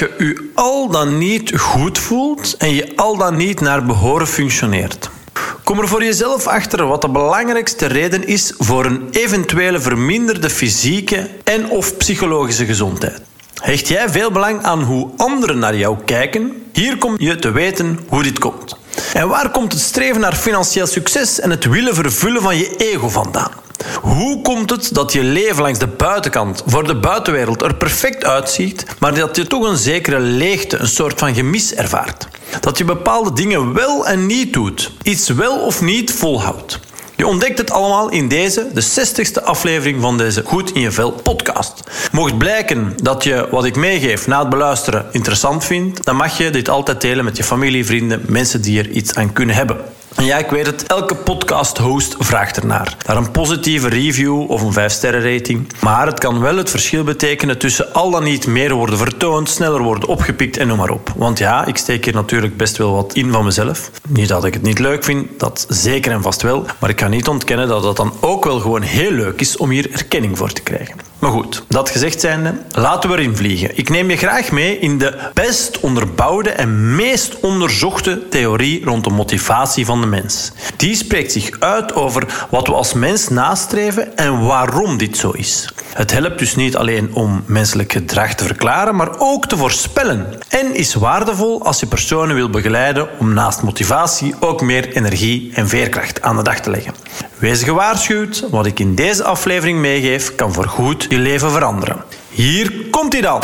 je je al dan niet goed voelt en je al dan niet naar behoren functioneert? Kom er voor jezelf achter wat de belangrijkste reden is voor een eventuele verminderde fysieke en of psychologische gezondheid. Hecht jij veel belang aan hoe anderen naar jou kijken? Hier kom je te weten hoe dit komt. En waar komt het streven naar financieel succes en het willen vervullen van je ego vandaan? Hoe komt het dat je leven langs de buitenkant voor de buitenwereld er perfect uitziet, maar dat je toch een zekere leegte, een soort van gemis ervaart? Dat je bepaalde dingen wel en niet doet, iets wel of niet volhoudt. Je ontdekt het allemaal in deze, de 60ste aflevering van deze Goed in je Vel podcast. Mocht blijken dat je wat ik meegeef na het beluisteren interessant vindt, dan mag je dit altijd delen met je familie, vrienden, mensen die er iets aan kunnen hebben. En ja, ik weet het, elke podcast-host vraagt ernaar. Naar een positieve review of een 5-sterren rating. Maar het kan wel het verschil betekenen tussen al dan niet meer worden vertoond, sneller worden opgepikt en noem maar op. Want ja, ik steek hier natuurlijk best wel wat in van mezelf. Niet dat ik het niet leuk vind, dat zeker en vast wel. Maar ik kan niet ontkennen dat het dan ook wel gewoon heel leuk is om hier erkenning voor te krijgen. Maar goed, dat gezegd zijnde, laten we erin vliegen. Ik neem je graag mee in de best onderbouwde en meest onderzochte theorie rond de motivatie van de mens. Die spreekt zich uit over wat we als mens nastreven en waarom dit zo is. Het helpt dus niet alleen om menselijk gedrag te verklaren, maar ook te voorspellen. En is waardevol als je personen wil begeleiden om naast motivatie ook meer energie en veerkracht aan de dag te leggen. Wees gewaarschuwd, wat ik in deze aflevering meegeef kan voorgoed je leven veranderen. Hier komt hij dan.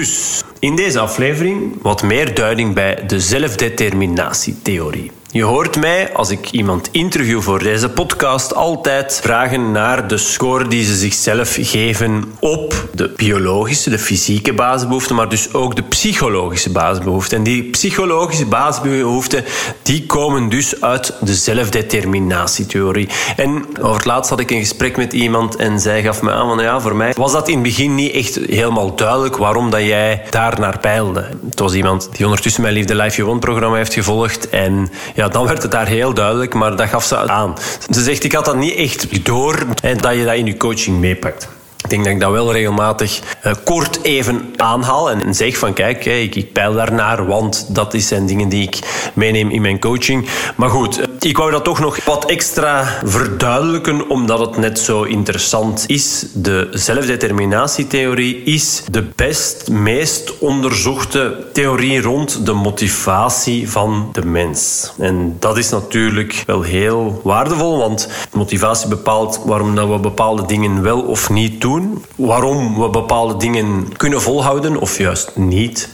Dus in deze aflevering wat meer duiding bij de zelfdeterminatietheorie. Je hoort mij, als ik iemand interview voor deze podcast, altijd vragen naar de score die ze zichzelf geven op de biologische, de fysieke basisbehoeften, maar dus ook de psychologische basisbehoeften. En die psychologische basisbehoeften, die komen dus uit de zelfdeterminatietheorie. En over het laatst had ik een gesprek met iemand en zij gaf me aan van ja, voor mij was dat in het begin niet echt helemaal duidelijk waarom dat jij daar naar peilde. Het was iemand die ondertussen mijn Liefde Life You Want programma heeft gevolgd en ja, dan werd het daar heel duidelijk, maar dat gaf ze aan. Ze zegt, ik had dat niet echt door en dat je dat in je coaching meepakt. Ik denk dat ik dat wel regelmatig uh, kort even aanhaal en, zeg van kijk, ik, ik peil daarnaar, want dat zijn dingen die ik meeneem in mijn coaching. Maar goed, ik wou dat toch nog wat extra verduidelijken, omdat het net zo interessant is. De zelfdeterminatietheorie is de best, meest onderzochte theorie rond de motivatie van de mens. En dat is natuurlijk wel heel waardevol, want motivatie bepaalt waarom dat we bepaalde dingen wel of niet doen waarom we bepaalde dingen kunnen volhouden of juist niet.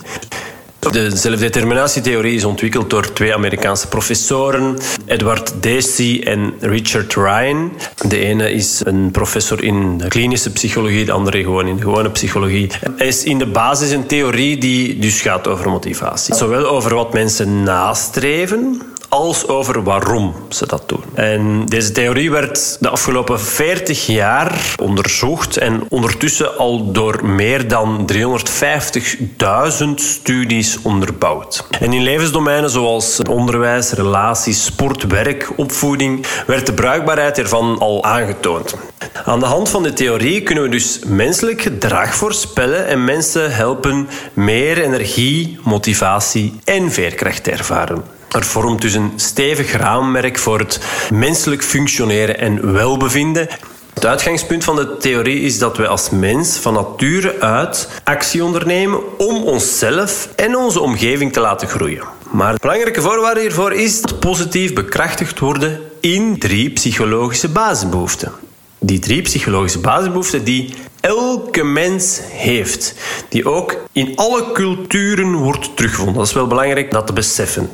De zelfdeterminatietheorie is ontwikkeld door twee Amerikaanse professoren, Edward Dacey en Richard Ryan. De ene is een professor in klinische psychologie, de andere gewoon in de gewone psychologie. Het is in de basis een theorie die dus gaat over motivatie. Zowel over wat mensen nastreven, als over waarom ze dat doen. En deze theorie werd de afgelopen 40 jaar onderzocht en ondertussen al door meer dan 350.000 studies onderbouwd. En in levensdomeinen zoals onderwijs, relaties, sport, werk, opvoeding werd de bruikbaarheid ervan al aangetoond. Aan de hand van de theorie kunnen we dus menselijk gedrag voorspellen en mensen helpen meer energie, motivatie en veerkracht te ervaren. Er vormt dus een stevig raamwerk voor het menselijk functioneren en welbevinden. Het uitgangspunt van de theorie is dat we als mens van nature uit actie ondernemen om onszelf en onze omgeving te laten groeien. Maar de belangrijke voorwaarde hiervoor is dat positief bekrachtigd worden in drie psychologische basisbehoeften. Die drie psychologische basisbehoeften die elke mens heeft. Die ook in alle culturen wordt teruggevonden. Dat is wel belangrijk dat te beseffen.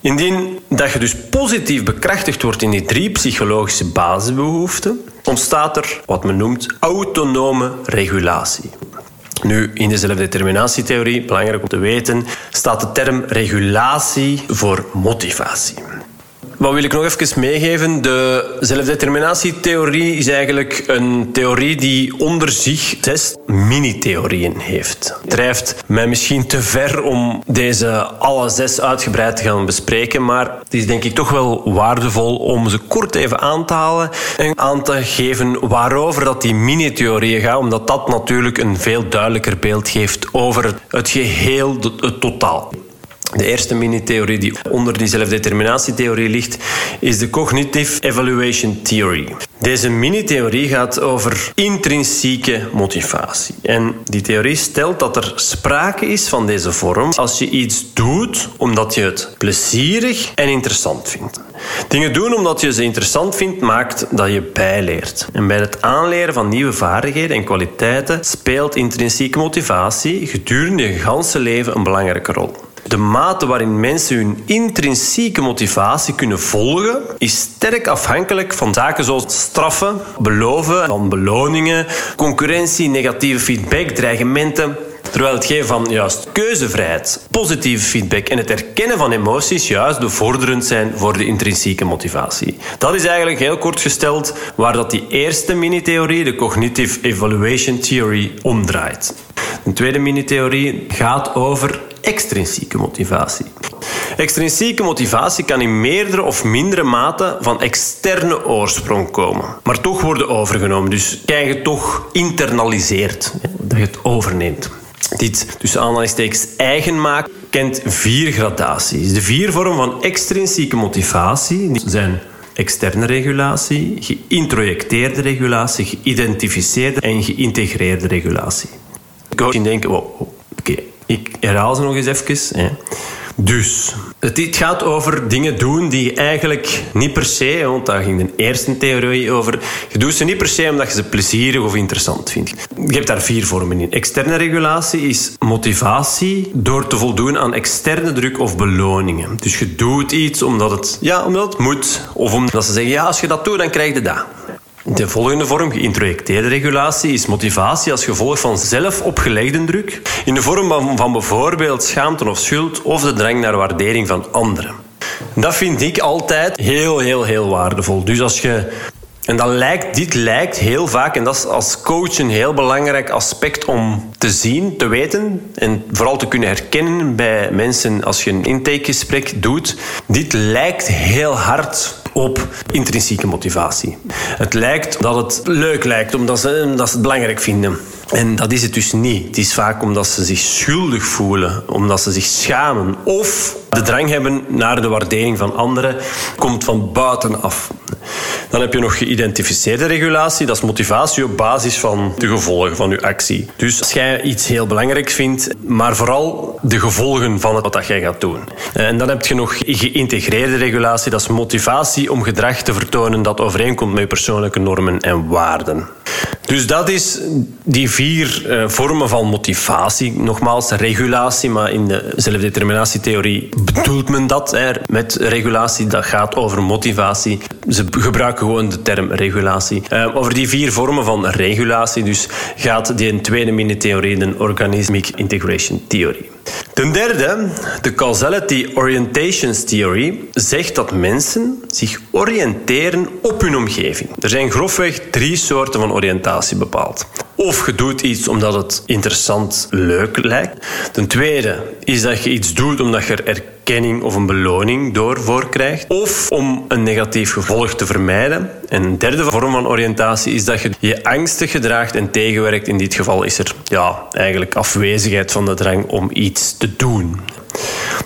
Indien dat je dus positief bekrachtigd wordt in die drie psychologische basisbehoeften, ontstaat er wat men noemt autonome regulatie. Nu, in de zelfdeterminatietheorie, belangrijk om te weten, staat de term regulatie voor motivatie. Wat wil ik nog even meegeven? De zelfdeterminatietheorie is eigenlijk een theorie die onder zich zes mini-theorieën heeft. Het drijft mij misschien te ver om deze alle zes uitgebreid te gaan bespreken, maar het is denk ik toch wel waardevol om ze kort even aan te halen en aan te geven waarover dat die mini-theorieën gaan, omdat dat natuurlijk een veel duidelijker beeld geeft over het geheel, het totaal. De eerste mini-theorie die onder die zelfdeterminatietheorie ligt, is de Cognitive Evaluation Theory. Deze mini-theorie gaat over intrinsieke motivatie. En die theorie stelt dat er sprake is van deze vorm als je iets doet omdat je het plezierig en interessant vindt. Dingen doen omdat je ze interessant vindt, maakt dat je bijleert. En bij het aanleren van nieuwe vaardigheden en kwaliteiten speelt intrinsieke motivatie gedurende je ganse leven een belangrijke rol. De mate waarin mensen hun intrinsieke motivatie kunnen volgen, is sterk afhankelijk van zaken zoals straffen, beloven, van beloningen, concurrentie, negatieve feedback, dreigementen. Terwijl het geven van juist keuzevrijheid, positieve feedback en het erkennen van emoties juist bevorderend zijn voor de intrinsieke motivatie. Dat is eigenlijk heel kort gesteld waar dat die eerste mini-theorie, de Cognitive Evaluation Theory, omdraait. Een tweede mini-theorie gaat over extrinsieke motivatie. Extrinsieke motivatie kan in meerdere of mindere mate van externe oorsprong komen, maar toch worden overgenomen. Dus krijg je toch internaliseert, dat je het overneemt. Dit tussen aanhalingstekens eigen maken kent vier gradaties. De vier vormen van extrinsieke motivatie zijn externe regulatie, geïntrojecteerde regulatie, geïdentificeerde en geïntegreerde regulatie. Ik kan denken, wow, oké, ik herhaal ze nog eens even. Hè. Dus, het gaat over dingen doen die je eigenlijk niet per se, want daar ging de eerste theorie over, je doet ze niet per se omdat je ze plezierig of interessant vindt. Je hebt daar vier vormen in. Externe regulatie is motivatie door te voldoen aan externe druk of beloningen. Dus je doet iets omdat het, ja, omdat het moet, of omdat ze zeggen, ja, als je dat doet, dan krijg je dat. De volgende vorm, geïntrojecteerde regulatie, is motivatie als gevolg van zelf opgelegde druk in de vorm van, van bijvoorbeeld schaamte of schuld of de drang naar waardering van anderen. Dat vind ik altijd heel, heel, heel waardevol. Dus als je en dat lijkt, dit lijkt heel vaak, en dat is als coach een heel belangrijk aspect om te zien, te weten en vooral te kunnen herkennen bij mensen als je een intakegesprek doet. Dit lijkt heel hard op intrinsieke motivatie. Het lijkt dat het leuk lijkt, omdat ze, omdat ze het belangrijk vinden. En dat is het dus niet. Het is vaak omdat ze zich schuldig voelen, omdat ze zich schamen of de drang hebben naar de waardering van anderen, komt van buitenaf. Dan heb je nog geïdentificeerde regulatie. Dat is motivatie op basis van de gevolgen van je actie. Dus als jij iets heel belangrijk vindt, maar vooral de gevolgen van wat dat jij gaat doen. En dan heb je nog geïntegreerde regulatie. Dat is motivatie om gedrag te vertonen dat overeenkomt met persoonlijke normen en waarden. Dus dat is die vier uh, vormen van motivatie. Nogmaals, regulatie, maar in de zelfdeterminatietheorie bedoelt men dat. Hè. Met regulatie, dat gaat over motivatie. Ze gebruiken gewoon de term regulatie. Uh, over die vier vormen van regulatie dus gaat die tweede mini-theorie, de Organismic Integration Theory. Ten derde, de Causality Orientations Theory zegt dat mensen zich oriënteren op hun omgeving. Er zijn grofweg drie soorten van oriëntatie bepaald. Of je doet iets omdat het interessant, leuk lijkt. Ten tweede is dat je iets doet omdat je er erkenning of een beloning door voor krijgt. Of om een negatief gevolg te vermijden. En een derde vorm van oriëntatie is dat je je angstig gedraagt en tegenwerkt. In dit geval is er ja, eigenlijk afwezigheid van de drang om iets te doen.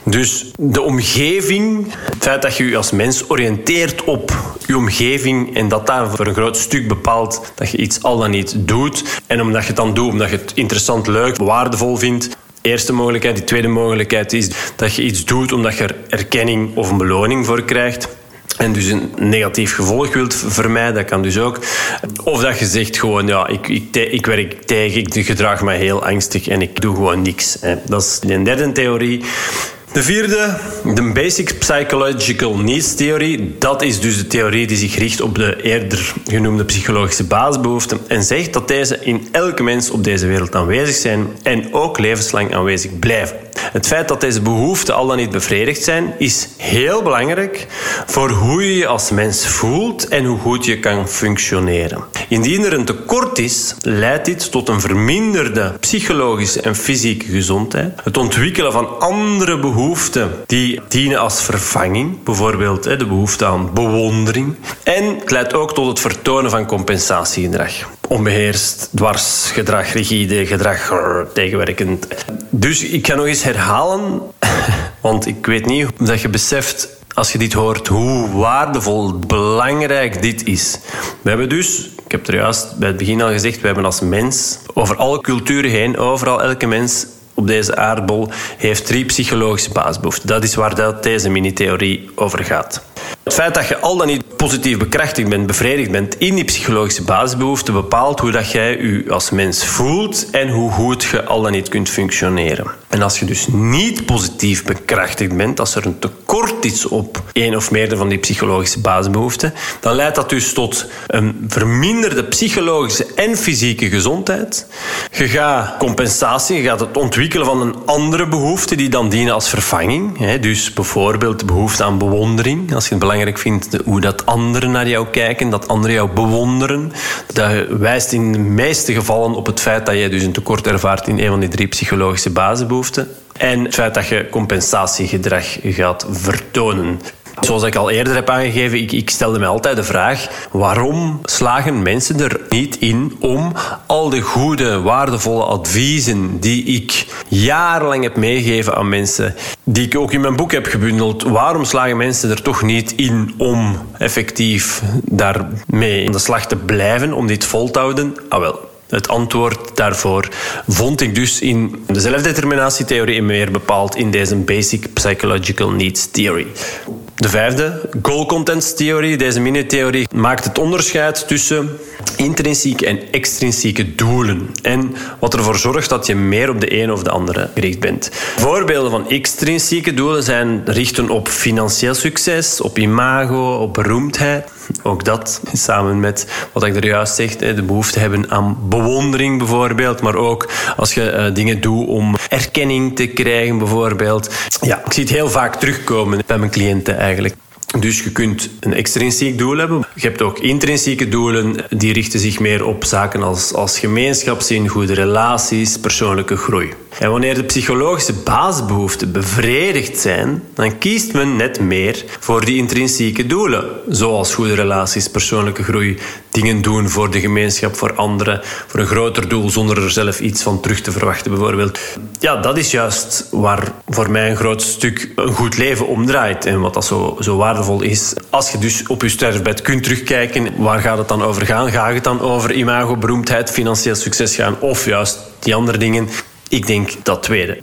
Dus de omgeving, het feit dat je je als mens oriënteert op je omgeving en dat daar voor een groot stuk bepaalt dat je iets al dan niet doet. En omdat je het dan doet, omdat je het interessant, leuk, waardevol vindt. Eerste mogelijkheid. Die tweede mogelijkheid is dat je iets doet omdat je er erkenning of een beloning voor krijgt. En dus een negatief gevolg wilt vermijden, dat kan dus ook. Of dat je zegt gewoon, ja, ik, ik, ik werk tegen, ik gedraag me heel angstig en ik doe gewoon niks. Dat is de derde theorie. De vierde, de Basic Psychological Needs Theorie. Dat is dus de theorie die zich richt op de eerder genoemde psychologische basisbehoeften en zegt dat deze in elke mens op deze wereld aanwezig zijn en ook levenslang aanwezig blijven. Het feit dat deze behoeften al dan niet bevredigd zijn, is heel belangrijk voor hoe je je als mens voelt en hoe goed je kan functioneren. Indien er een tekort is, leidt dit tot een verminderde psychologische en fysieke gezondheid, het ontwikkelen van andere behoeften die dienen als vervanging, bijvoorbeeld de behoefte aan bewondering, en het leidt ook tot het vertonen van compensatiegedrag onbeheerst, dwarsgedrag, rigide gedrag, tegenwerkend. Dus ik ga nog eens herhalen, want ik weet niet of je beseft als je dit hoort hoe waardevol, belangrijk dit is. We hebben dus, ik heb er juist bij het begin al gezegd, we hebben als mens over alle culturen heen, overal elke mens op deze aardbol heeft drie psychologische basisbehoeften. Dat is waar deze mini-theorie over gaat. Het feit dat je al dan niet positief bekrachtigd bent, bevredigd bent in die psychologische basisbehoeften, bepaalt hoe dat jij je als mens voelt en hoe goed je al dan niet kunt functioneren. En als je dus niet positief bekrachtigd bent, als er een tekort is op één of meerdere van die psychologische basisbehoeften, dan leidt dat dus tot een verminderde psychologische en fysieke gezondheid. Je gaat compensatie, je gaat het ontwikkelen van een andere behoefte die dan dienen als vervanging. Dus bijvoorbeeld de behoefte aan bewondering. Als je belangrijk vindt hoe dat anderen naar jou kijken, dat anderen jou bewonderen. Dat wijst in de meeste gevallen op het feit dat je dus een tekort ervaart in een van die drie psychologische basisbehoeften. En het feit dat je compensatiegedrag gaat vertonen. Zoals ik al eerder heb aangegeven, ik, ik stelde mij altijd de vraag: waarom slagen mensen er niet in om al de goede, waardevolle adviezen die ik jarenlang heb meegegeven aan mensen, die ik ook in mijn boek heb gebundeld, waarom slagen mensen er toch niet in om effectief daarmee aan de slag te blijven, om dit vol te houden? Ah wel, het antwoord daarvoor vond ik dus in de zelfdeterminatietheorie en meer bepaald in deze Basic Psychological Needs Theory. De vijfde, goal contents theorie. Deze mini-theorie maakt het onderscheid tussen intrinsieke en extrinsieke doelen. En wat ervoor zorgt dat je meer op de een of de andere gericht bent. Voorbeelden van extrinsieke doelen zijn richten op financieel succes, op imago, op beroemdheid. Ook dat samen met wat ik er juist zeg, de behoefte hebben aan bewondering bijvoorbeeld, maar ook als je eh, dingen doet om erkenning te krijgen bijvoorbeeld. Ja, ik zie het heel vaak terugkomen bij mijn cliënten eigenlijk. Dus je kunt een extrinsiek doel hebben. Je hebt ook intrinsieke doelen, die richten zich meer op zaken als, als gemeenschapszin, goede relaties, persoonlijke groei. En wanneer de psychologische basisbehoeften bevredigd zijn, dan kiest men net meer voor die intrinsieke doelen, zoals goede relaties, persoonlijke groei, dingen doen voor de gemeenschap, voor anderen, voor een groter doel zonder er zelf iets van terug te verwachten, bijvoorbeeld. Ja, dat is juist waar voor mij een groot stuk een goed leven omdraait en wat dat zo, zo waardevol is. Als je dus op je sterfbed kunt terugkijken, waar gaat het dan over gaan? Gaat het dan over imago, beroemdheid, financieel succes gaan of juist die andere dingen? Ik denk dat tweede.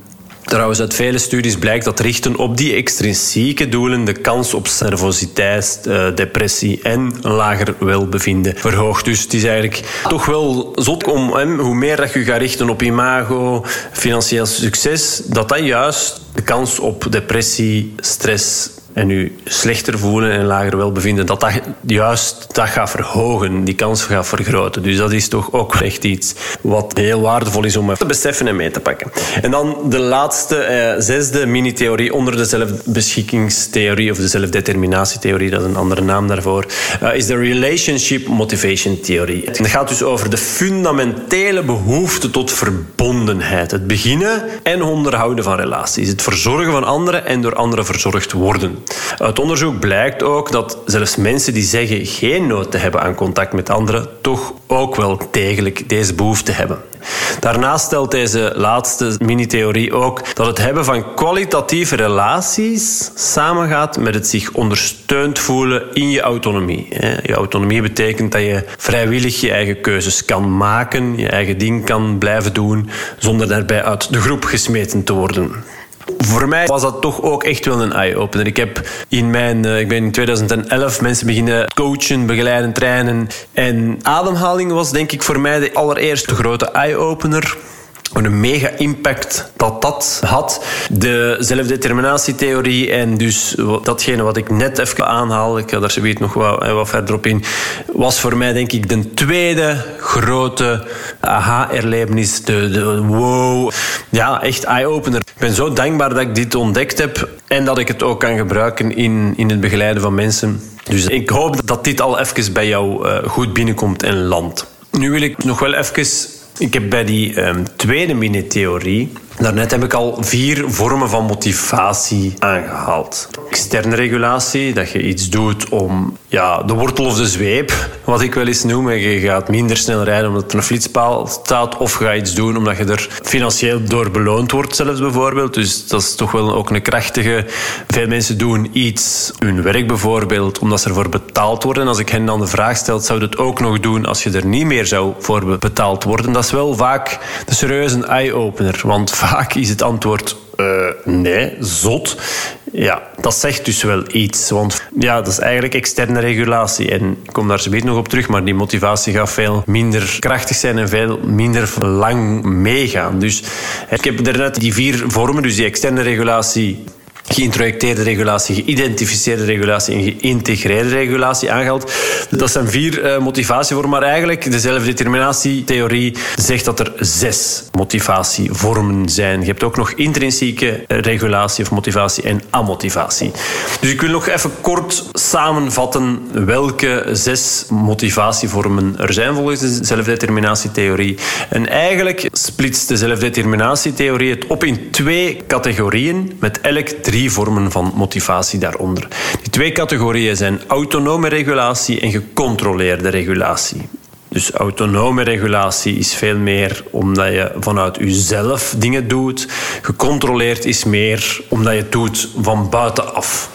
Trouwens, uit vele studies blijkt dat richten op die extrinsieke doelen de kans op nervositeit, eh, depressie en lager welbevinden verhoogt. Dus het is eigenlijk toch wel zot om, hoe meer dat je gaat richten op imago, financieel succes, dat dat juist de kans op depressie, stress en u slechter voelen en lager welbevinden, dat dat juist dat gaat verhogen, die kans gaat vergroten. Dus dat is toch ook echt iets wat heel waardevol is om te beseffen en mee te pakken. En dan de laatste, eh, zesde mini-theorie onder de zelfbeschikkingstheorie of de zelfdeterminatietheorie, dat is een andere naam daarvoor, uh, is de Relationship Motivation Theorie. Het gaat dus over de fundamentele behoefte tot verbondenheid. Het beginnen en onderhouden van relaties. Het verzorgen van anderen en door anderen verzorgd worden. Uit onderzoek blijkt ook dat zelfs mensen die zeggen geen nood te hebben aan contact met anderen, toch ook wel degelijk deze behoefte hebben. Daarnaast stelt deze laatste mini-theorie ook dat het hebben van kwalitatieve relaties samengaat met het zich ondersteund voelen in je autonomie. Je autonomie betekent dat je vrijwillig je eigen keuzes kan maken, je eigen ding kan blijven doen, zonder daarbij uit de groep gesmeten te worden. Voor mij was dat toch ook echt wel een eye-opener. Ik heb in mijn, eh, ik ben in 2011 mensen beginnen coachen, begeleiden, trainen. En ademhaling was denk ik voor mij de allereerste grote eye-opener. Een mega impact dat dat had. De zelfdeterminatietheorie en dus datgene wat ik net even aanhaal, ik ga daar zoiets nog wat, wat verder op in, was voor mij denk ik de tweede grote aha-erlevenis. De, wow. Ja, echt eye-opener. Ik ben zo dankbaar dat ik dit ontdekt heb en dat ik het ook kan gebruiken in, in het begeleiden van mensen. Dus ik hoop dat dit al even bij jou uh, goed binnenkomt en landt. Nu wil ik nog wel even ik heb bij die um, tweede mini-theorie Daarnet heb ik al vier vormen van motivatie aangehaald. Externe regulatie, dat je iets doet om ja, de wortel of de zweep, wat ik wel eens noem. Je gaat minder snel rijden omdat er een flitspaal staat, of ga iets doen omdat je er financieel door beloond wordt, zelfs bijvoorbeeld. Dus dat is toch wel ook een krachtige. Veel mensen doen iets, hun werk bijvoorbeeld, omdat ze ervoor betaald worden. En als ik hen dan de vraag stel, zou je het ook nog doen als je er niet meer zou voor betaald worden? Dat is wel vaak de serieuze eye-opener. Want vaak is het antwoord uh, nee, zot. Ja, dat zegt dus wel iets. Want ja, dat is eigenlijk externe regulatie. En ik kom daar zo nog op terug, maar die motivatie gaat veel minder krachtig zijn en veel minder lang meegaan. Dus ik heb er net die vier vormen, dus die externe regulatie, geïntrojecteerde regulatie, geïdentificeerde regulatie en geïntegreerde regulatie aangehaald. Dat zijn vier uh, motivatievormen, maar eigenlijk de zelfdeterminatietheorie zegt dat er zes motivatievormen zijn. Je hebt ook nog intrinsieke regulatie of motivatie en amotivatie. Dus ik wil nog even kort samenvatten welke zes motivatievormen er zijn volgens de zelfdeterminatietheorie. En eigenlijk splitst de zelfdeterminatietheorie het op in twee categorieën met elk drie drie vormen van motivatie daaronder. Die twee categorieën zijn autonome regulatie en gecontroleerde regulatie. Dus autonome regulatie is veel meer omdat je vanuit jezelf dingen doet. Gecontroleerd is meer omdat je het doet van buitenaf.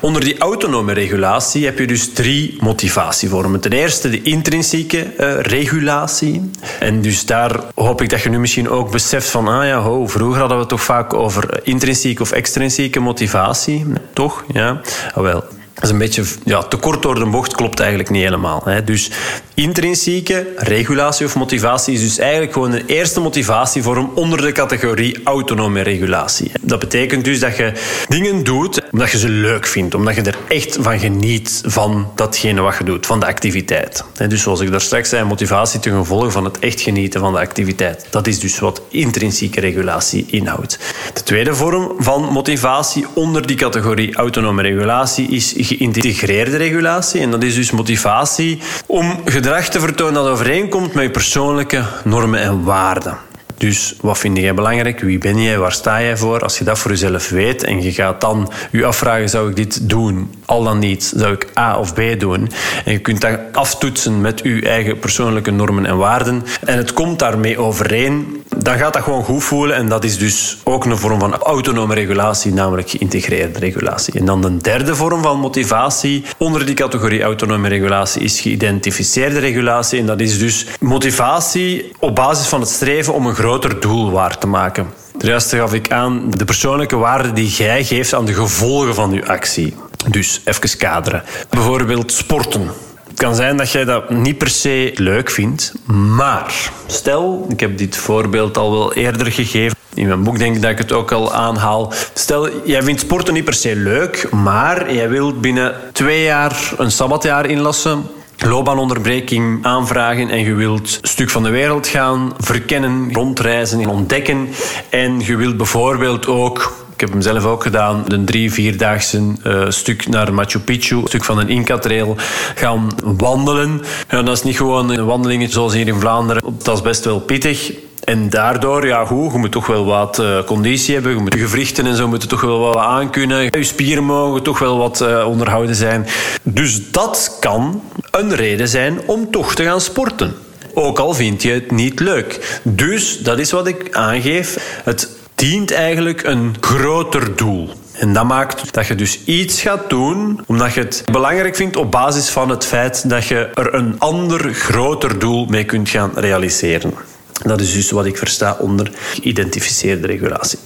Onder die autonome regulatie heb je dus drie motivatievormen. Ten eerste de intrinsieke uh, regulatie. En dus daar hoop ik dat je nu misschien ook beseft van, ah ja, ho, vroeger hadden we het toch vaak over intrinsieke of extrinsieke motivatie. Toch? Ja. Ah, wel. Dat is een beetje ja, te kort door de bocht, klopt eigenlijk niet helemaal. Hè. Dus intrinsieke regulatie of motivatie is dus eigenlijk gewoon een eerste motivatievorm onder de categorie autonome regulatie. Dat betekent dus dat je dingen doet omdat je ze leuk vindt, omdat je er echt van geniet van datgene wat je doet, van de activiteit. Dus zoals ik daar straks zei, motivatie ten gevolge van het echt genieten van de activiteit. Dat is dus wat intrinsieke regulatie inhoudt. De tweede vorm van motivatie onder die categorie autonome regulatie is geïntegreerde regulatie. En dat is dus motivatie om gedrag te vertonen dat overeenkomt met je persoonlijke normen en waarden. Dus wat vind jij belangrijk? Wie ben jij? Waar sta jij voor? Als je dat voor jezelf weet en je gaat dan je afvragen: zou ik dit doen? Al dan niet, zou ik A of B doen? En je kunt dat aftoetsen met je eigen persoonlijke normen en waarden. En het komt daarmee overeen. Dan gaat dat gewoon goed voelen. En dat is dus ook een vorm van autonome regulatie, namelijk geïntegreerde regulatie. En dan de derde vorm van motivatie onder die categorie autonome regulatie is geïdentificeerde regulatie. En dat is dus motivatie op basis van het streven om een groter doel waar te maken. Juist gaf ik aan de persoonlijke waarde die jij geeft aan de gevolgen van je actie. Dus even kaderen. Bijvoorbeeld sporten. Het kan zijn dat jij dat niet per se leuk vindt, maar stel, ik heb dit voorbeeld al wel eerder gegeven. In mijn boek denk ik dat ik het ook al aanhaal. Stel, jij vindt sporten niet per se leuk, maar jij wilt binnen twee jaar een sabbatjaar inlassen loopbaanonderbreking aanvragen en je wilt een stuk van de wereld gaan verkennen, rondreizen, ontdekken. En je wilt bijvoorbeeld ook ik heb hem zelf ook gedaan. Een drie, vierdaagse uh, stuk naar Machu Picchu. Een stuk van een Inca-trail gaan wandelen. Ja, dat is niet gewoon een wandeling zoals hier in Vlaanderen. Dat is best wel pittig. En daardoor, ja goed, je moet toch wel wat uh, conditie hebben. Je moet je gewrichten en zo moeten toch wel wat aankunnen. Je spieren mogen toch wel wat uh, onderhouden zijn. Dus dat kan een reden zijn om toch te gaan sporten. Ook al vind je het niet leuk. Dus dat is wat ik aangeef. Het dient eigenlijk een groter doel. En dat maakt dat je dus iets gaat doen omdat je het belangrijk vindt op basis van het feit dat je er een ander groter doel mee kunt gaan realiseren. Dat is dus wat ik versta onder geïdentificeerde regulatie.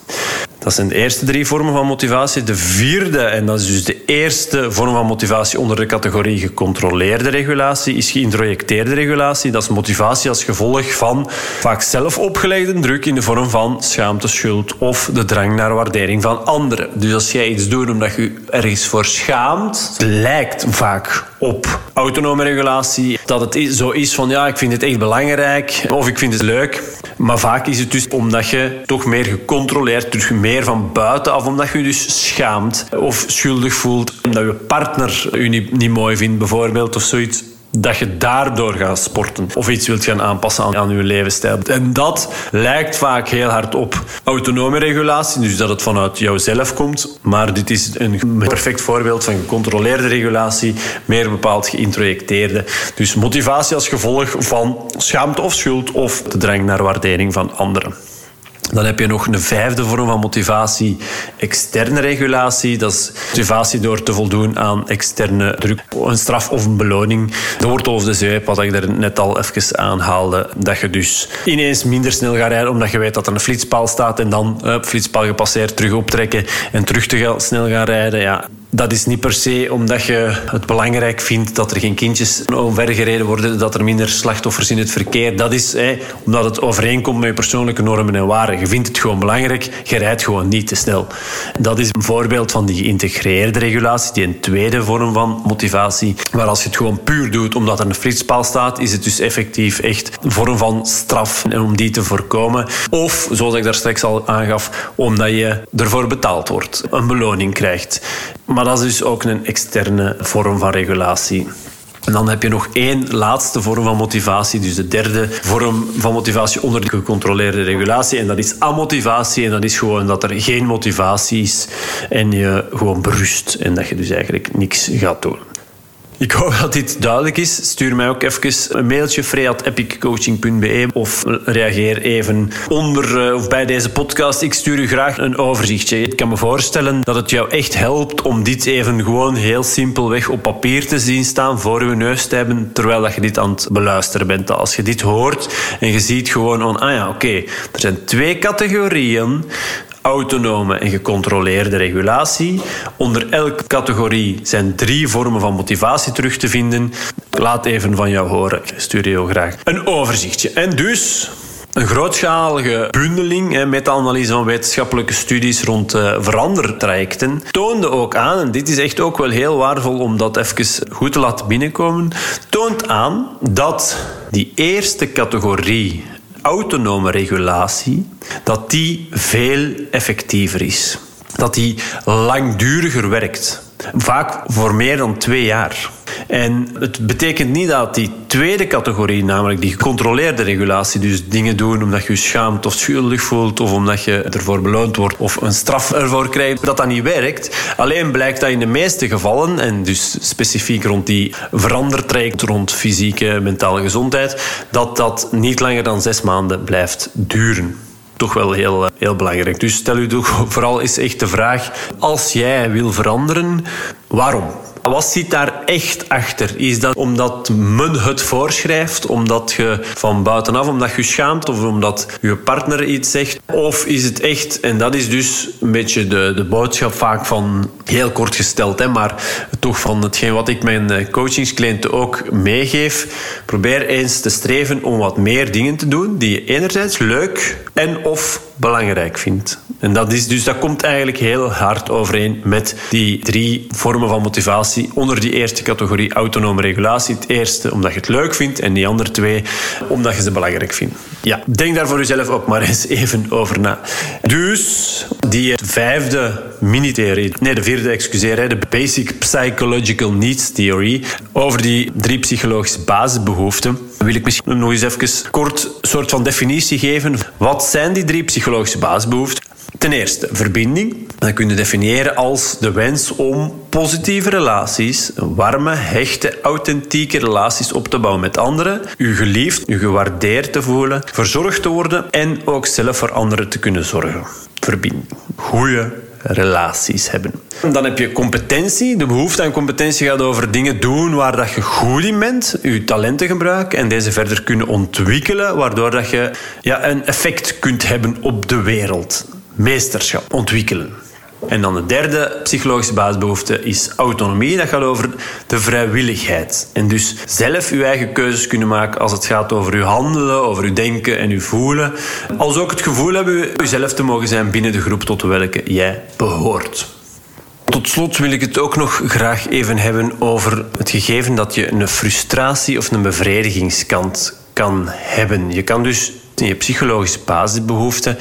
Dat zijn de eerste drie vormen van motivatie. De vierde, en dat is dus de eerste vorm van motivatie onder de categorie gecontroleerde regulatie, is geïntrojecteerde regulatie. Dat is motivatie als gevolg van vaak zelf opgelegde druk in de vorm van schaamte, schuld of de drang naar waardering van anderen. Dus als jij iets doet omdat je ergens voor schaamt, lijkt vaak op autonome regulatie. Dat het zo is van ja, ik vind het echt belangrijk of ik vind het leuk. Maar vaak is het dus omdat je toch meer gecontroleerd, dus meer van buitenaf, omdat je je dus schaamt of schuldig voelt. Omdat je partner je niet, niet mooi vindt bijvoorbeeld of zoiets dat je daardoor gaat sporten of iets wilt gaan aanpassen aan, aan je levensstijl. En dat lijkt vaak heel hard op autonome regulatie, dus dat het vanuit jouzelf komt. Maar dit is een perfect voorbeeld van gecontroleerde regulatie, meer bepaald geïntrojecteerde. Dus motivatie als gevolg van schaamte of schuld of de drang naar waardering van anderen. Dan heb je nog een vijfde vorm van motivatie, externe regulatie. Dat is motivatie door te voldoen aan externe druk, een straf of een beloning. De wortel of de zeep, wat ik er net al even aanhaalde. Dat je dus ineens minder snel gaat rijden omdat je weet dat er een flitspaal staat en dan op flitspaal gepasseerd terug optrekken en terug te snel gaan rijden. Ja, dat is niet per se omdat je het belangrijk vindt dat er geen kindjes omvergereden worden, dat er minder slachtoffers in het verkeer. Dat is omdat het overeenkomt met je persoonlijke normen en waarden. Je vindt het gewoon belangrijk, je rijdt gewoon niet te snel. Dat is een voorbeeld van die geïntegreerde regulatie, die een tweede vorm van motivatie. Maar als je het gewoon puur doet omdat er een flitspaal staat, is het dus effectief echt een vorm van straf en om die te voorkomen. Of, zoals ik daar straks al aangaf, omdat je ervoor betaald wordt, een beloning krijgt. Maar dat is dus ook een externe vorm van regulatie. En dan heb je nog één laatste vorm van motivatie, dus de derde vorm van motivatie onder de gecontroleerde regulatie. En dat is amotivatie. En dat is gewoon dat er geen motivatie is en je gewoon berust. En dat je dus eigenlijk niks gaat doen. Ik hoop dat dit duidelijk is. Stuur mij ook even een mailtje free.epiccoaching.be of reageer even onder eh, of bij deze podcast. Ik stuur u graag een overzichtje. Ik kan me voorstellen dat het jou echt helpt om dit even gewoon heel simpelweg op papier te zien staan voor uw neus te hebben terwijl dat je dit aan het beluisteren bent. Als je dit hoort en je ziet gewoon, oh, ah ja, oké, er zijn twee categorieën autonome en gecontroleerde regulatie. Onder elke categorie zijn drie vormen van motivatie terug te vinden. Laat even van jou horen. Ik stuur je graag een overzichtje. En dus een grootschalige bundeling, meta-analyse van wetenschappelijke studies rond uh, verandertrajecten, toonde ook aan, en dit is echt ook wel heel waardevol om dat even goed te laten binnenkomen, toont aan dat die eerste categorie autonome regulatie, dat die veel effectiever is. Dat die langduriger werkt. Vaak voor meer dan twee jaar. En het betekent niet dat die tweede categorie, namelijk die gecontroleerde regulatie, dus dingen doen omdat je je schaamt of schuldig voelt of omdat je ervoor beloond wordt of een straf ervoor krijgt, dat dat niet werkt. Alleen blijkt dat in de meeste gevallen, en dus specifiek rond die verandertraject rond fysieke en mentale gezondheid, dat dat niet langer dan zes maanden blijft duren toch wel heel, heel belangrijk. Dus stel u vooral eens echt de vraag: als jij wil veranderen, waarom? Wat zit daar echt achter? Is dat omdat men het voorschrijft, omdat je van buitenaf, omdat je schaamt of omdat je partner iets zegt? Of is het echt, en dat is dus een beetje de, de boodschap vaak van, heel kort gesteld, hè, maar toch van hetgeen wat ik mijn eh, coachingscliënten ook meegeef, probeer eens te streven om wat meer dingen te doen die je enerzijds leuk en of belangrijk vindt. En dat, is dus, dat komt eigenlijk heel hard overeen met die drie vormen van motivatie onder die eerste categorie autonome regulatie. Het eerste omdat je het leuk vindt en die andere twee omdat je ze belangrijk vindt. Ja, denk daar voor jezelf ook maar eens even over na. Dus die vijfde mini-theorie, nee de vierde excuseer, de Basic Psychological Needs Theory over die drie psychologische basisbehoeften wil ik misschien nog eens even kort een soort van definitie geven. Wat zijn die drie psychologische basisbehoeften? Ten eerste, verbinding. Dat kun je definiëren als de wens om positieve relaties, warme, hechte, authentieke relaties op te bouwen met anderen, u geliefd, u gewaardeerd te voelen, verzorgd te worden en ook zelf voor anderen te kunnen zorgen. Verbinding. Goeie relaties hebben. Dan heb je competentie. De behoefte aan competentie gaat over dingen doen waar dat je goed in bent, je talenten gebruiken en deze verder kunnen ontwikkelen, waardoor dat je ja, een effect kunt hebben op de wereld. meesterschap ontwikkelen. En dan de derde psychologische basisbehoefte is autonomie. Dat gaat over de vrijwilligheid. En dus zelf uw eigen keuzes kunnen maken als het gaat over uw handelen, over uw denken en uw voelen. Als ook het gevoel hebben uzelf te mogen zijn binnen de groep tot welke jij behoort. Tot slot wil ik het ook nog graag even hebben over het gegeven dat je een frustratie of een bevredigingskant kan hebben. Je kan dus je psychologische basisbehoeften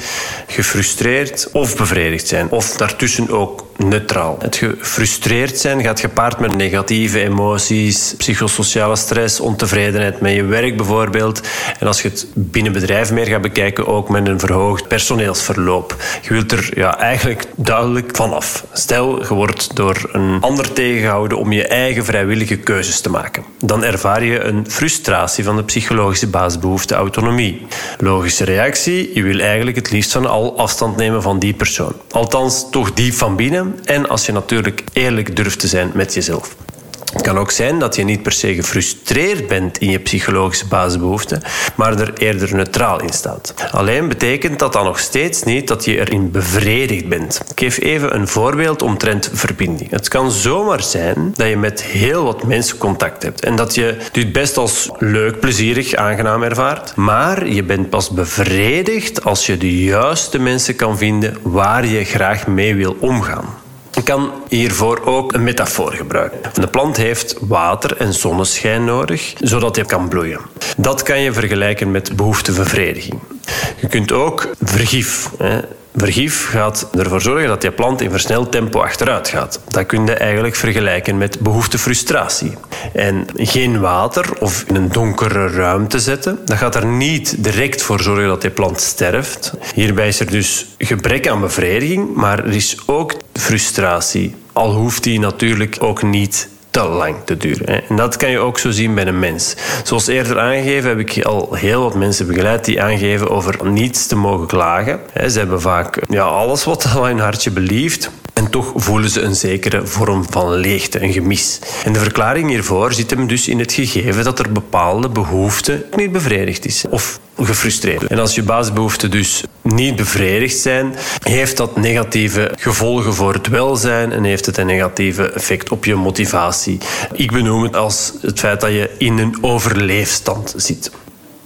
gefrustreerd of bevredigd zijn. Of daartussen ook neutraal. Het gefrustreerd zijn gaat gepaard met negatieve emoties, psychosociale stress, ontevredenheid met je werk bijvoorbeeld. En als je het binnen bedrijf meer gaat bekijken, ook met een verhoogd personeelsverloop. Je wilt er ja, eigenlijk duidelijk vanaf. Stel, je wordt door een ander tegengehouden om je eigen vrijwillige keuzes te maken. Dan ervaar je een frustratie van de psychologische basisbehoefte autonomie. Logische reactie, je wil eigenlijk het liefst van al afstand nemen van die persoon. Althans, toch diep van binnen en als je natuurlijk eerlijk durft te zijn met jezelf. Het kan ook zijn dat je niet per se gefrustreerd bent in je psychologische basisbehoeften, maar er eerder neutraal in staat. Alleen betekent dat dan nog steeds niet dat je erin bevredigd bent. Ik geef even een voorbeeld omtrent verbinding. Het kan zomaar zijn dat je met heel wat mensen contact hebt en dat je dit best als leuk, plezierig, aangenaam ervaart, maar je bent pas bevredigd als je de juiste mensen kan vinden waar je graag mee wil omgaan. Ik kan hiervoor ook een metafoor gebruiken. De plant heeft water en zonneschijn nodig, zodat hij kan bloeien. Dat kan je vergelijken met behoeftebevrediging. Je kunt ook vergif. Hè. Vergif gaat ervoor zorgen dat je plant in versneld tempo achteruit gaat. Dat kun je eigenlijk vergelijken met behoeftefrustratie. En geen water of in een donkere ruimte zetten, dat gaat er niet direct voor zorgen dat je plant sterft. Hierbij is er dus gebrek aan bevrediging, maar er is ook frustratie. Al hoeft die natuurlijk ook niet te lang te duren. En dat kan je ook zo zien bij een mens. Zoals eerder aangegeven heb ik al heel wat mensen begeleid die aangeven over niets te mogen klagen. Ze hebben vaak ja, alles wat al hun hartje belieft. En toch voelen ze een zekere vorm van leegte, een gemis. En de verklaring hiervoor zit hem dus in het gegeven dat er bepaalde behoeften niet bevredigd is. Of gefrustreerd. En als je basisbehoeften dus niet bevredigd zijn, heeft dat negatieve gevolgen voor het welzijn en heeft het een negatieve effect op je motivatie. Ik benoem het als het feit dat je in een overleefstand zit.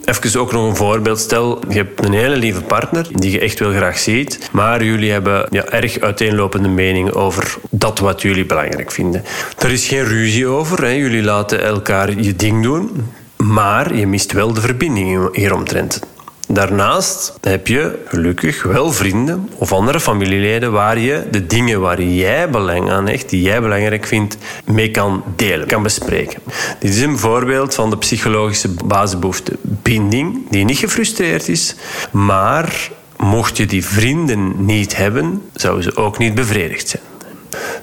Even ook nog een voorbeeld. Stel, je hebt een hele lieve partner die je echt wel graag ziet, maar jullie hebben ja, erg uiteenlopende meningen over dat wat jullie belangrijk vinden. Er is geen ruzie over. Hè. Jullie laten elkaar je ding doen, maar je mist wel de verbinding hieromtrent. Daarnaast heb je gelukkig wel vrienden of andere familieleden waar je de dingen waar jij belang aan hecht, die jij belangrijk vindt, mee kan delen, kan bespreken. Dit is een voorbeeld van de psychologische basisbehoefte binding, die niet gefrustreerd is, maar mocht je die vrienden niet hebben, zouden ze ook niet bevredigd zijn.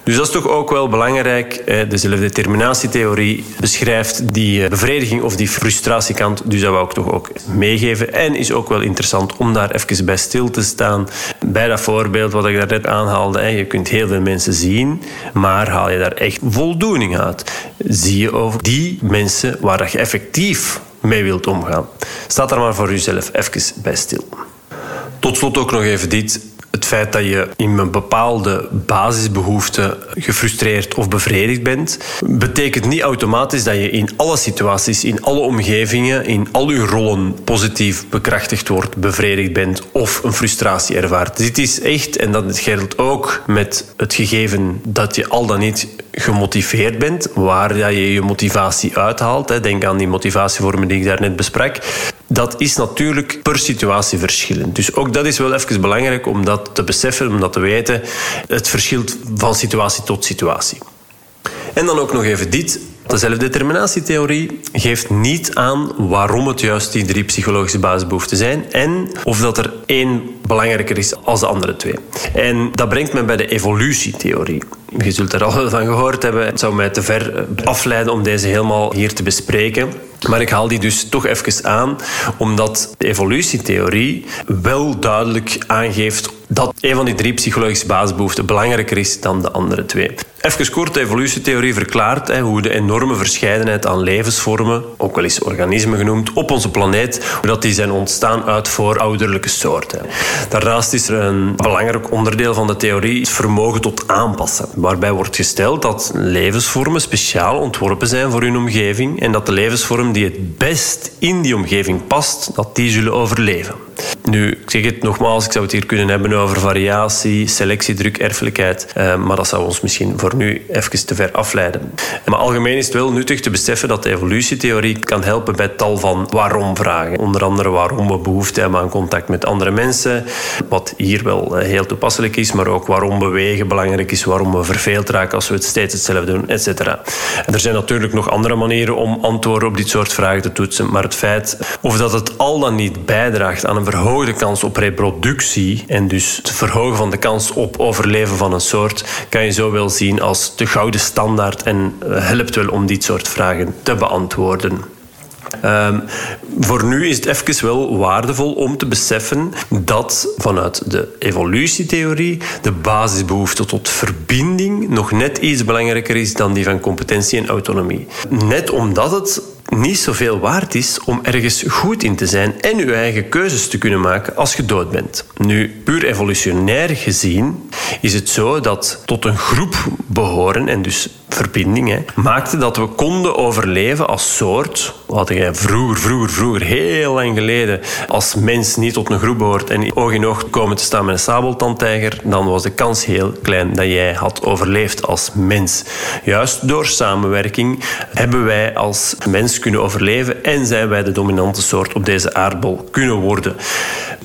Dus dat is toch ook wel belangrijk. De zelfdeterminatietheorie beschrijft die eh, bevrediging of die frustratiekant. Dus dat wou ik toch ook meegeven. En is ook wel interessant om daar even bij stil te staan. Bij dat voorbeeld wat ik daarnet aanhaalde. Je kunt heel veel mensen zien, maar haal je daar echt voldoening uit? Zie je over die mensen waar je effectief mee wilt omgaan? Staat daar maar voor jezelf even bij stil. Tot slot ook nog even dit dat je in een bepaalde basisbehoefte gefrustreerd of bevredigd bent, betekent niet automatisch dat je in alle situaties, in alle omgevingen, in al je rollen positief bekrachtigd wordt, bevredigd bent of een frustratie ervaart. Dit is echt, en dat geldt ook met het gegeven dat je al dan niet gemotiveerd bent, waar je je motivatie uithaalt. Denk aan die motivatievormen die ik daarnet besprak dat is natuurlijk per situatie verschillend. Dus ook dat is wel even belangrijk om dat te beseffen, om dat te weten. Het verschilt van situatie tot situatie. En dan ook nog even dit. De zelfdeterminatietheorie geeft niet aan waarom het juist die drie psychologische basisbehoeften zijn en of dat er één belangrijker is als de andere twee. En dat brengt me bij de evolutietheorie. Je zult er al van gehoord hebben. Het zou mij te ver afleiden om deze helemaal hier te bespreken. Maar ik haal die dus toch even aan, omdat de evolutietheorie wel duidelijk aangeeft dat een van die drie psychologische basisbehoeften belangrijker is dan de andere twee. Even kort, de evolutietheorie verklaart hè, hoe de enorme verscheidenheid aan levensvormen, ook wel eens organismen genoemd, op onze planeet, hoe dat die zijn ontstaan uit voorouderlijke soorten. Daarnaast is er een belangrijk onderdeel van de theorie, het vermogen tot aanpassen, waarbij wordt gesteld dat levensvormen speciaal ontworpen zijn voor hun omgeving en dat de levensvorm die het best in die omgeving past, dat die zullen overleven. Nu, ik zeg het nogmaals, ik zou het hier kunnen hebben over variatie, selectiedruk, erfelijkheid, eh, maar dat zou ons misschien voor nu even te ver afleiden. Maar algemeen is het wel nuttig te beseffen dat de evolutietheorie kan helpen bij tal van waarom-vragen. Onder andere waarom we behoefte hebben aan contact met andere mensen, wat hier wel eh, heel toepasselijk is, maar ook waarom bewegen belangrijk is, waarom we verveeld raken als we het steeds hetzelfde doen, etc. Er zijn natuurlijk nog andere manieren om antwoorden op dit soort vragen te toetsen, maar het feit of dat het al dan niet bijdraagt aan een verhoogde kans op reproductie en dus het verhogen van de kans op overleven van een soort, kan je zo wel zien als de gouden standaard en eh, helpt wel om dit soort vragen te beantwoorden. Um, voor nu is het even wel waardevol om te beseffen dat vanuit de evolutietheorie de basisbehoefte tot verbinding nog net iets belangrijker is dan die van competentie en autonomie. Net omdat het niet zoveel waard is om ergens goed in te zijn en je eigen keuzes te kunnen maken als je dood bent. Nu, puur evolutionair gezien is het zo dat tot een groep behoren en dus maakte dat we konden overleven als soort. Wat jij vroeger, vroeger, vroeger, heel lang geleden, als mens niet tot een groep behoort en oog in oog komen te staan met een sabeltandtijger, dan was de kans heel klein dat jij had overleefd als mens. Juist door samenwerking hebben wij als mens kunnen overleven en zijn wij de dominante soort op deze aardbol kunnen worden.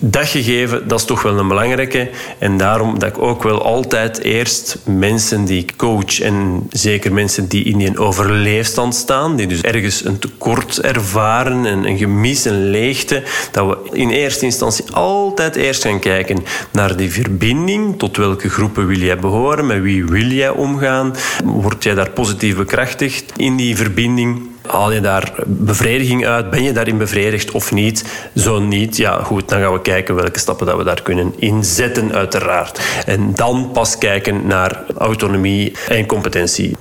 Dat gegeven, dat is toch wel een belangrijke. En daarom dat ik ook wel altijd eerst mensen die ik coach en zeker mensen die in een overleefstand staan, die dus ergens een tekort ervaren, een, een gemis, een leegte, dat we in eerste instantie altijd eerst gaan kijken naar die verbinding. Tot welke groepen wil jij behoren? Met wie wil jij omgaan? Word jij daar positief bekrachtigd in die verbinding? Haal je daar bevrediging uit? Ben je daarin bevredigd of niet? Zo niet, ja goed, dan gaan we kijken welke stappen dat we daar kunnen inzetten uiteraard. En dan pas kijken naar autonomie en competentie.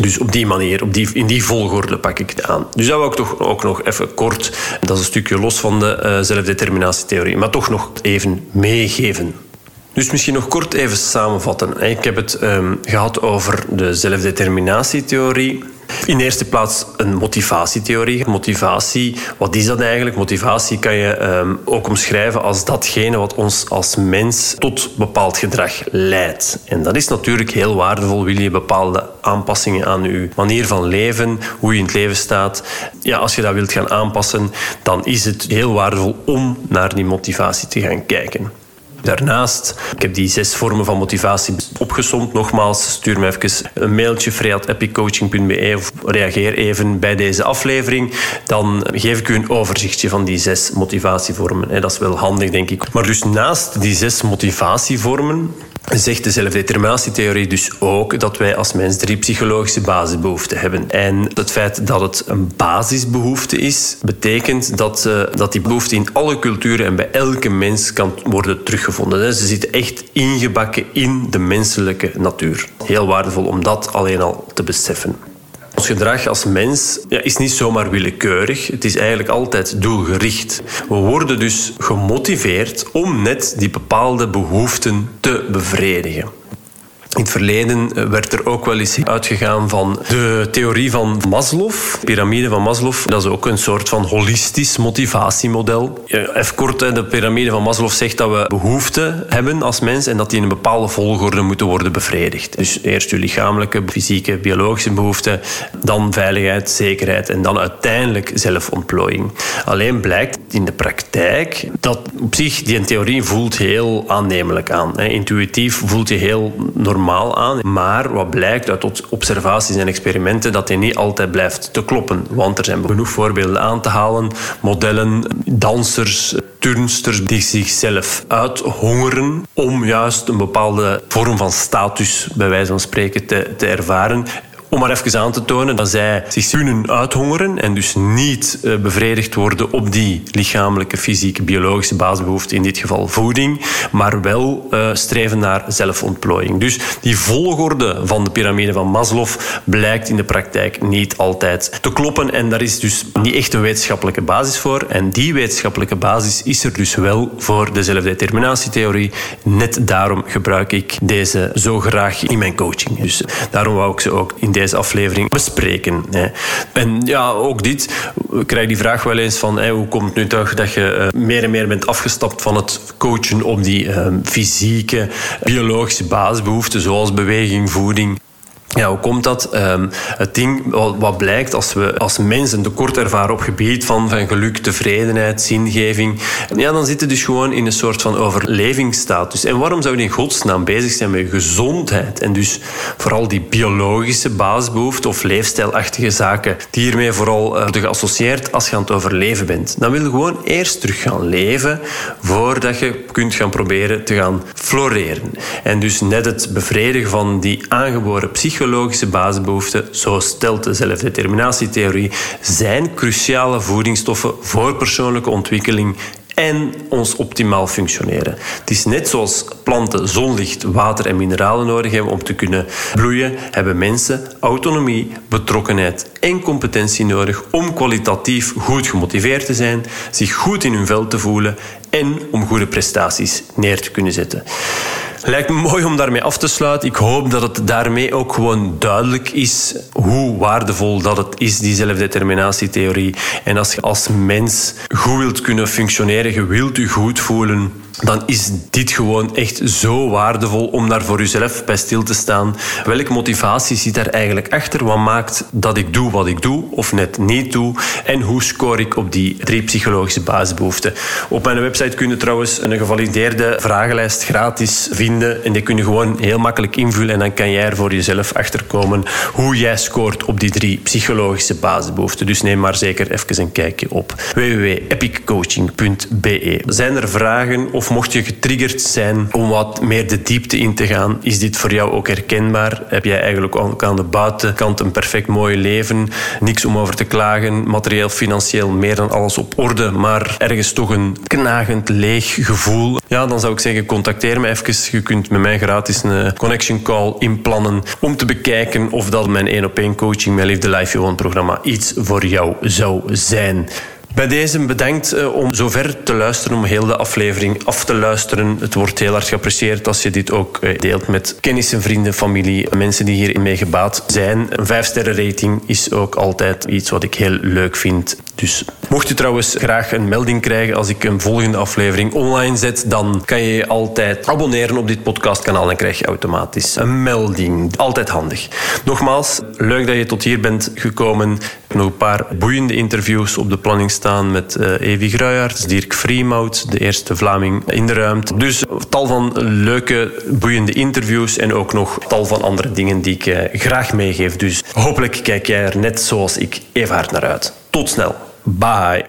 Dus op die manier, op die, in die volgorde pak ik het aan. Dus dat wil ik toch ook nog even kort, dat is een stukje los van de uh, zelfdeterminatietheorie, maar toch nog even meegeven. Dus misschien nog kort even samenvatten. Ik heb het um, gehad over de zelfdeterminatietheorie. In de eerste plaats een motivatietheorie. Motivatie, wat is dat eigenlijk? Motivatie kan je um, ook omschrijven als datgene wat ons als mens tot bepaald gedrag leidt. En dat is natuurlijk heel waardevol. Wil je bepaalde aanpassingen aan je manier van leven, hoe je in het leven staat. Ja, als je dat wilt gaan aanpassen, dan is het heel waardevol om naar die motivatie te gaan kijken. Daarnaast, ik heb die zes vormen van motivatie opgesomd. Nogmaals, stuur me even een mailtje freat.epiccoaching.be of reageer even bij deze aflevering. Dan geef ik u een overzichtje van die zes motivatievormen. Dat is wel handig, denk ik. Maar dus naast die zes motivatievormen zegt de zelfdeterminatietheorie dus ook dat wij als mens drie psychologische basisbehoeften hebben. En het feit dat het een basisbehoefte is, betekent dat, uh, dat die behoefte in alle culturen en bij elke mens kan worden teruggevonden. Ze zitten echt ingebakken in de menselijke natuur. Heel waardevol om dat alleen al te beseffen. Ons gedrag als mens ja, is niet zomaar willekeurig. Het is eigenlijk altijd doelgericht. We worden dus gemotiveerd om net die bepaalde behoeften te bevredigen. In het verleden eh, werd er ook wel eens uitgegaan van de theorie van Maslow, de piramide van Maslow. Dat is ook een soort van holistisch motivatiemodel. Even kort, de piramide van Maslow zegt dat we behoeften hebben als mens en dat die in een bepaalde volgorde moeten worden bevredigd. Dus eerst je lichamelijke, fysieke, biologische behoeften, dan veiligheid, zekerheid en dan uiteindelijk zelfontplooiing. Alleen blijkt in de praktijk dat op zich die theorie voelt heel aannemelijk aan. Intuïtief voelt je heel normaal aan. Maar wat blijkt uit observaties en experimenten, dat die niet altijd blijft te kloppen. Want er zijn genoeg voorbeelden aan te halen. Modellen, dansers, turnsters die zichzelf uithongeren om juist een bepaalde vorm van status, bij wijze van spreken, te, te ervaren Om maar even aan te tonen dat zij zich kunnen uithongeren en dus niet eh, bevredigd worden op die lichamelijke, fysieke, biologische basisbehoeften, in dit geval voeding, maar wel uh, streven naar zelfontplooiing. Dus die volgorde van de piramide van Maslow blijkt in de praktijk niet altijd te kloppen en daar is dus niet echt een wetenschappelijke basis voor. En die wetenschappelijke basis is er dus wel voor de zelfdeterminatietheorie. Net daarom gebruik ik deze zo graag in mijn coaching. Dus daarom wou ik ze ook in deze aflevering bespreken. En ja, ook dit, ik krijg die vraag wel eens van hoe komt het nu toch dat je eh, meer en meer bent afgestapt van het coachen op die ehm, fysieke, biologische basisbehoeften zoals beweging, voeding. Ja, hoe komt dat? Um, het ding wat, blijkt als we als mensen tekort ervaren op gebied van, van geluk, tevredenheid, zingeving, ja, dan zitten dus gewoon in een soort van overlevingsstatus. En waarom zou je in godsnaam bezig zijn met gezondheid? En dus vooral die biologische basisbehoeften of leefstijlachtige zaken, die hiermee vooral uh, worden geassocieerd als je aan het overleven bent. Dan wil je gewoon eerst terug gaan leven voordat je kunt gaan proberen te gaan floreren. En dus net het bevredigen van die aangeboren psychologische psychologische basisbehoeften, zo stelt de zelfdeterminatietheorie, zijn cruciale voedingsstoffen voor persoonlijke ontwikkeling en ons optimaal functioneren. Het is net zoals planten zonlicht, water en mineralen nodig hebben om te kunnen bloeien, hebben mensen autonomie, betrokkenheid en competentie nodig om kwalitatief goed gemotiveerd te zijn, zich goed in hun vel te voelen en om goede prestaties neer te kunnen zetten. Lijkt me mooi om daarmee af te sluiten. Ik hoop dat het daarmee ook gewoon duidelijk is hoe waardevol dat het is, die zelfdeterminatietheorie. En als je als mens goed wilt kunnen functioneren, je wilt je goed voelen, dan is dit gewoon echt zo waardevol om daar voor jezelf bij stil te staan. Welke motivatie zit daar eigenlijk achter? Wat maakt dat ik doe wat ik doe of net niet doe? En hoe score ik op die drie psychologische basisbehoeften? Op mijn website kun je trouwens een gevalideerde vragenlijst gratis vinden. En die kun je gewoon heel makkelijk invullen. En dan kan jij er voor jezelf achterkomen hoe jij scoort op die drie psychologische basisbehoeften. Dus neem maar zeker even een kijkje op www.epiccoaching.be. Zijn er vragen of of mocht je getriggerd zijn om wat meer de diepte in te gaan, is dit voor jou ook herkenbaar? Heb jij eigenlijk ook aan de buitenkant een perfect mooi leven? Niks om over te klagen, materieel, financieel, meer dan alles op orde, maar ergens toch een knagend leeg gevoel? Ja, dan zou ik zeggen, contacteer me even. Je kunt met mij gratis een connection call inplannen om te bekijken of dat mijn 1 op 1 coaching, mijn Live the Life You programma iets voor jou zou zijn. Bij deze bedankt eh, om zover te luisteren, om heel de aflevering af te luisteren. Het wordt heel hard geapprecieerd als je dit ook eh, deelt met kennissen, vrienden, familie, mensen die hierin mee gebaat zijn. Een vijf sterren rating is ook altijd iets wat ik heel leuk vind. Dus mocht je trouwens graag een melding krijgen als ik een volgende aflevering online zet, dan kan je je altijd abonneren op dit podcastkanaal en krijg je automatisch een melding. Altijd handig. Nogmaals, leuk dat je tot hier bent gekomen. Nog een paar boeiende interviews op de planning staan met uh, Evi Gruijaert, Dirk Freemout, de eerste Vlaming in de ruimte. Dus tal van leuke, boeiende interviews en ook nog tal van andere dingen die ik uh, graag meegeef. Dus hopelijk kijk jij er net zoals ik even hard naar uit. Tot snel. Bye.